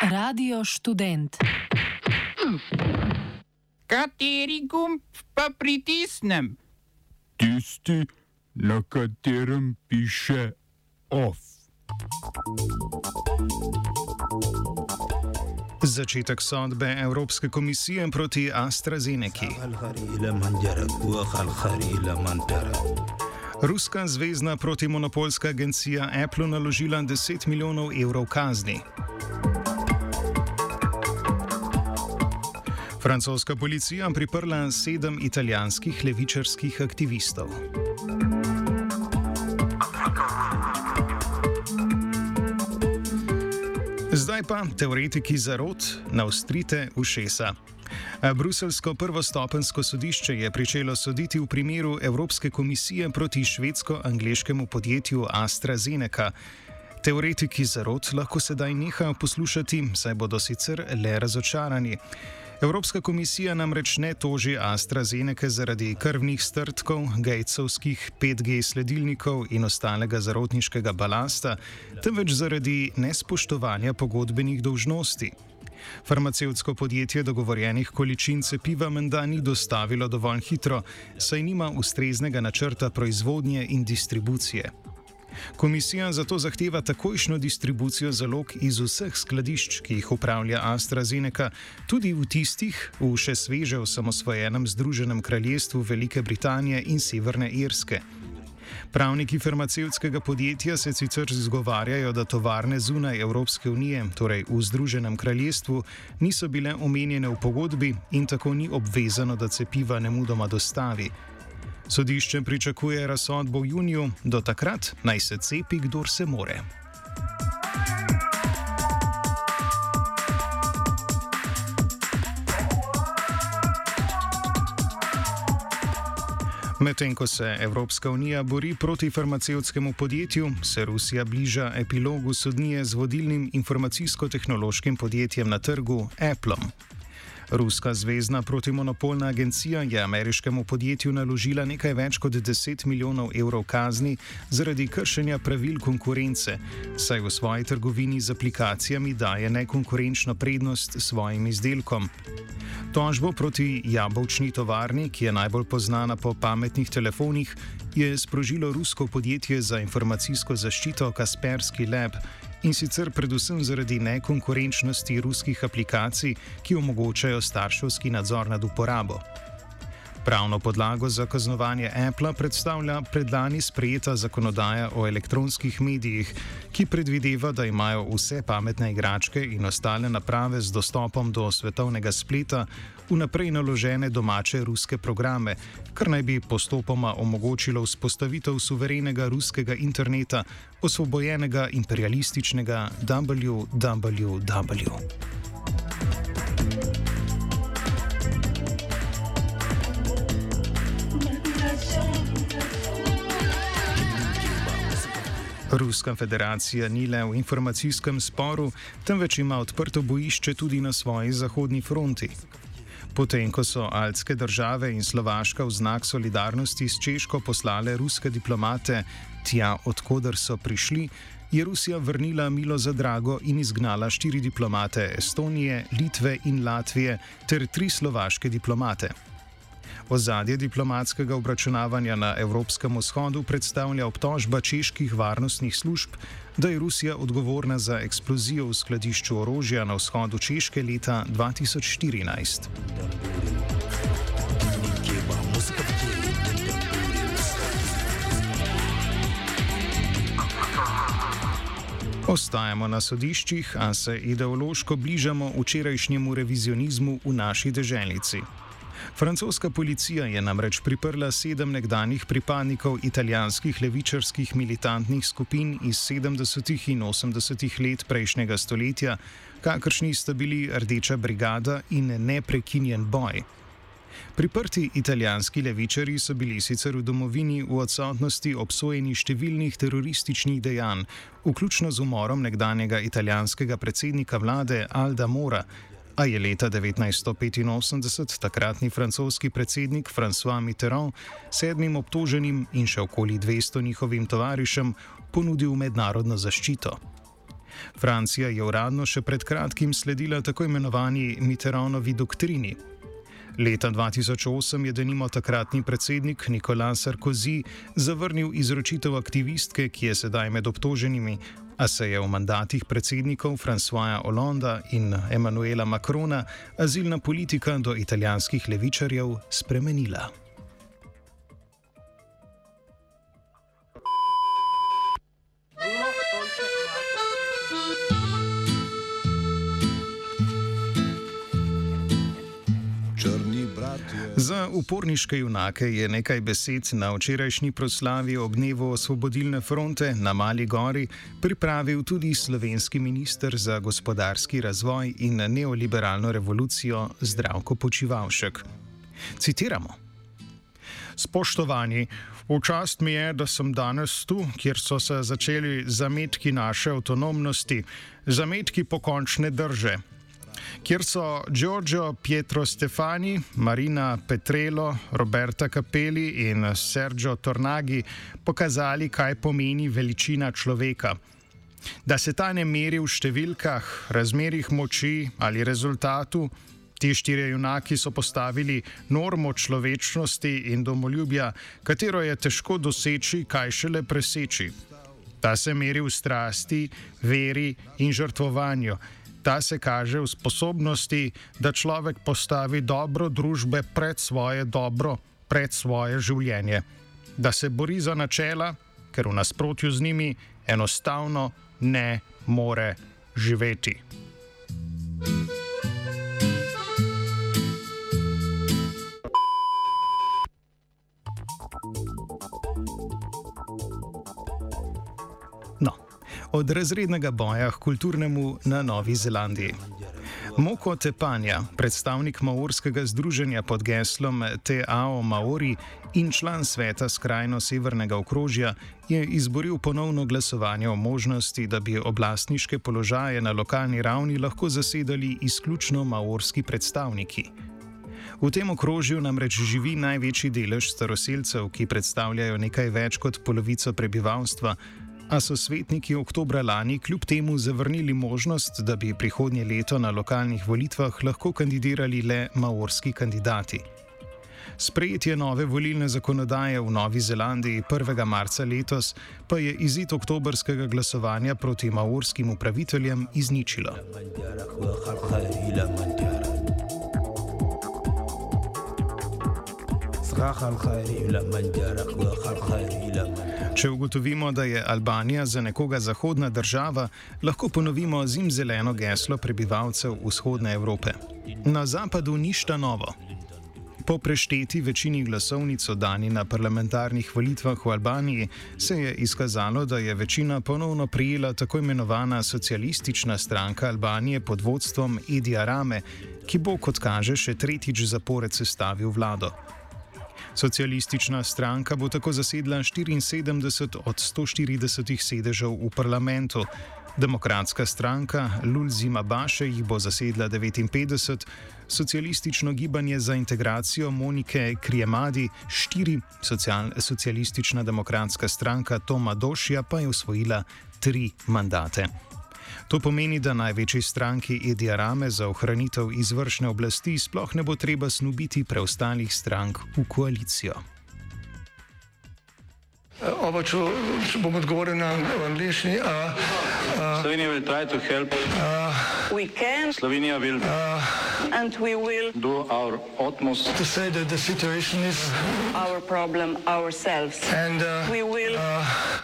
Radio študent. Kateri gumb pa pritisnem? Tisti, na katerem piše OF. Začetek sodbe Evropske komisije proti AstraZeneca. Ruska zvezdna protimonopolska agencija Apple naložila 10 milijonov evrov kazni. Francoska policija priprla sedem italijanskih levičarskih aktivistov. Zdaj pa teoretiki zarod na ostrite ušesa. Bruselsko prvostopensko sodišče je pričelo soditi v primeru Evropske komisije proti švedsko-angliškemu podjetju AstraZeneca. Teoretiki zarod lahko sedaj nehajo poslušati, saj bodo sicer le razočarani. Evropska komisija namreč ne toži AstraZeneca zaradi krvnih strtkov, gejcovskih 5G sledilnikov in ostalega zarotniškega balasta, temveč zaradi nespoštovanja pogodbenih dolžnosti. Farmacevtsko podjetje dogovorjenih količin cepiva menda ni dostavilo dovolj hitro, saj nima ustreznega načrta proizvodnje in distribucije. Komisija zato zahteva takojšno distribucijo zalog iz vseh skladišč, ki jih upravlja AstraZeneca, tudi v tistih v še sveže osamosvojenem Združenem kraljestvu Velike Britanije in Severne Irske. Pravniki farmacevtskega podjetja se sicer izgovarjajo, da tovarne zunaj Evropske unije, torej v Združenem kraljestvu, niso bile omenjene v pogodbi in tako ni obvezano, da cepiva ne mudoma dostavi. Sodišče pričakuje razsodbo v juniju, do takrat naj se cepi, kdor se more. Medtem ko se Evropska unija bori proti farmacevtskemu podjetju, se Rusija bliža epilogu sodnije z vodilnim informacijsko-tehnološkim podjetjem na trgu Apple. Ruska zvezdna protimonopolna agencija je ameriškemu podjetju naložila nekaj več kot 10 milijonov evrov kazni zaradi kršenja pravil konkurence, saj v svoji trgovini z aplikacijami daje nekonkurenčno prednost svojim izdelkom. Tožbo proti jabolčni tovarni, ki je najbolj znana po pametnih telefonih, je sprožilo rusko podjetje za informacijsko zaščito Kaspersky Lab in sicer predvsem zaradi nekonkurenčnosti ruskih aplikacij, ki omogočajo starševski nadzor nad uporabo. Pravno podlago za kaznovanje Apple predstavlja predlani sprejeta zakonodaja o elektronskih medijih, ki predvideva, da imajo vse pametne igračke in ostale naprave z dostopom do svetovnega spleta vnaprej naložene domače ruske programe, kar naj bi postopoma omogočilo vzpostavitev suverenega ruskega interneta, osvobojenega imperialističnega WWW. Ruska federacija ni le v informacijskem sporu, temveč ima odprto bojišče tudi na svoji zahodni fronti. Potem, ko so alpske države in Slovaška v znak solidarnosti s Češko poslale ruske diplomate tja, odkuder so prišli, je Rusija vrnila Milo za drago in izgnala štiri diplomate Estonije, Litve in Latvije ter tri slovaške diplomate. Ozadje diplomatskega obračunavanja na Evropskem vzhodu predstavlja obtožba čeških varnostnih služb, da je Rusija odgovorna za eksplozijo v skladišču orožja na vzhodu Češke leta 2014. Ostajamo na sodiščih, a se ideološko bližamo včerajšnjemu revizionizmu v naši deželici. Francoska policija je namreč priprla sedem nekdanjih pripadnikov italijanskih levičarskih militantnih skupin iz 70. in 80. let prejšnjega stoletja, kakršni sta bili Rdeča brigada in Neprekinjen boj. Priprti italijanski levičari so bili sicer v domovini v odsotnosti obsojeni številnih terorističnih dejanj, vključno z umorom nekdanjega italijanskega predsednika vlade Alda Mora, a je leta 1985 takratni francoski predsednik François Mitterrand sedmim obtoženim in še okoli 200 njihovim tovarišem ponudil mednarodno zaščito. Francija je uradno še pred kratkim sledila tako imenovani Mitterrandovi doktrini. Leta 2008 je denimo takratni predsednik Nicolas Sarkozy zavrnil izročitev aktivistke, ki je sedaj med obtoženimi, a se je v mandatih predsednikov Françoisa Hollanda in Emanuela Macrona azilna politika do italijanskih levičarjev spremenila. Za uporniške junake je nekaj besed na včerajšnji proslavi ob dnevu Osvobodilne fronte na Mali Gori pripravil tudi slovenski minister za gospodarski razvoj in neoliberalno revolucijo Zdravko Počivalšek. Citiramo. Spoštovani, v čast mi je, da sem danes tu, kjer so se začeli zametki naše avtonomnosti, zametki pokončne drže kjer so Giorgio Pietro Stefani, Marina Petrelo, Roberta Capelli in Sergio Tornagi pokazali, kaj pomeni veličina človeka. Da se ta ne meri v številkah, razmerih moči ali rezultatu, ti štirje junaki so postavili normo človečnosti in domoljubja, katero je težko doseči, kaj šele preseči. Ta se meri v strasti, veri in žrtvovanju. Ta se kaže v sposobnosti, da človek postavi dobro družbe pred svoje dobro, pred svoje življenje. Da se bori za načela, ker v nasprotju z njimi enostavno ne more živeti. Od razrednega boja k kulturnemu na Novi Zelandiji. Moko Tepanja, predstavnik Maorskega združenja pod geslom TAO Maori in član sveta skrajno severnega okrožja, je izboril ponovno glasovanje o možnosti, da bi oblastniške položaje na lokalni ravni lahko zasedali izključno maorski predstavniki. V tem okrožju namreč živi največji delež staroseljcev, ki predstavljajo nekaj več kot polovico prebivalstva, a so svetniki oktobra lani kljub temu zavrnili možnost, da bi prihodnje leto na lokalnih volitvah lahko kandidirali le maorski kandidati. Sprejetje nove volilne zakonodaje v Novi Zelandiji 1. marca letos pa je izid oktobrskega glasovanja proti maorskim upraviteljem izničilo. Če ugotovimo, da je Albanija za nekoga zahodna država, lahko ponovimo zimzeleno geslo prebivalcev vzhodne Evrope. Na zapadu ništa novo. Po prešteti večini glasovnic dani na parlamentarnih volitvah v Albaniji se je izkazalo, da je večina ponovno prijela tako imenovana socialistična stranka Albanije pod vodstvom Edi Arame, ki bo, kot kaže, še tretjič zapored sestavil vlado. Socialistična stranka bo tako zasedla 74 od 140 sedežev v parlamentu. Demokratska stranka Lulzima Baše jih bo zasedla 59, socialistično gibanje za integracijo Monike Krijemadi 4, social, socialistična demokratska stranka Toma Došja pa je osvojila 3 mandate. To pomeni, da največji stranki Edi Arame za ohranitev izvršne oblasti sploh ne bo treba snubiti preostalih strank v koalicijo. Oba, če, če bom odgovoril na angliški. Slovenija bo poskušala pomagati. Slovenija bo naredila svoj utmost, da bo rekla, da je situacija naš problem, sami. In da bomo naredili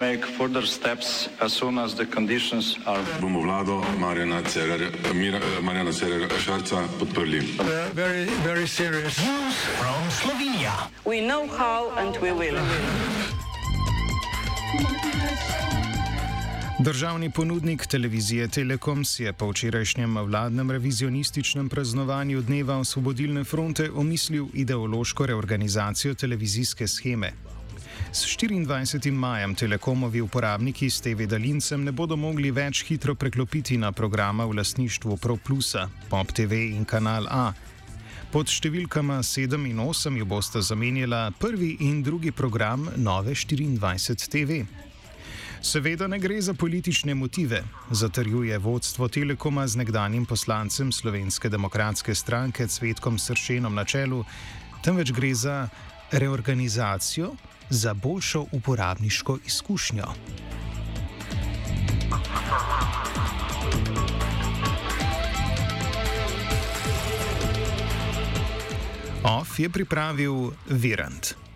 nadaljnje korake, as soon as the conditions are. Bomo vlado Marjana Cererja, Marjana Cererja Šarca podprli. Zelo, zelo resno. Slovenija. We know how and we will. Državni ponudnik televizije Telekom si je po včerajšnjem vladnem revizionističnem praznovanju Dneva Osvobodilne fronte omislil ideološko reorganizacijo televizijske scheme. S 24. majem Telekomovi uporabniki s TV Dalincem ne bodo mogli več hitro preklopiti na programa v lasništvu ProPlusa, Pop TV in Kanal A. Pod številkama 7 in 8 jo boste zamenjala prvi in drugi program Nove 24 TV. Seveda ne gre za politične motive, zatrjuje vodstvo Telekoma z nekdanjim poslancem Slovenske demokratske stranke Cvetkom Sršenom na čelu, temveč gre za reorganizacijo za boljšo uporabniško izkušnjo. OF je pripravil Virant.